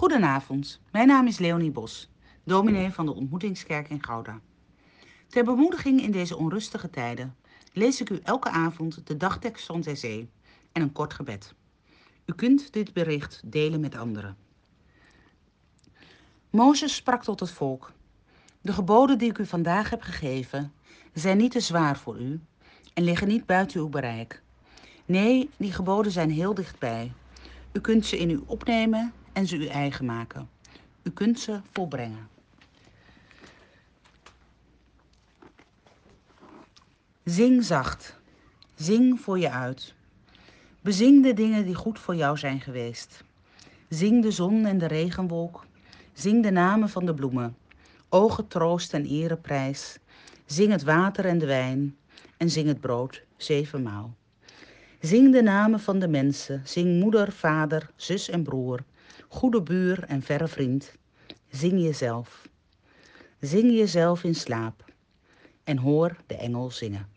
Goedenavond, mijn naam is Leonie Bos, dominee van de Ontmoetingskerk in Gouda. Ter bemoediging in deze onrustige tijden lees ik u elke avond de dagtekst van zee en een kort gebed. U kunt dit bericht delen met anderen. Mozes sprak tot het volk. De geboden die ik u vandaag heb gegeven zijn niet te zwaar voor u en liggen niet buiten uw bereik. Nee, die geboden zijn heel dichtbij. U kunt ze in u opnemen en ze u eigen maken. U kunt ze volbrengen. Zing zacht. Zing voor je uit. Bezing de dingen die goed voor jou zijn geweest. Zing de zon en de regenwolk. Zing de namen van de bloemen. Ogen troost en ereprijs. Zing het water en de wijn. En zing het brood zevenmaal. Zing de namen van de mensen. Zing moeder, vader, zus en broer. Goede buur en verre vriend. Zing jezelf. Zing jezelf in slaap. En hoor de engel zingen.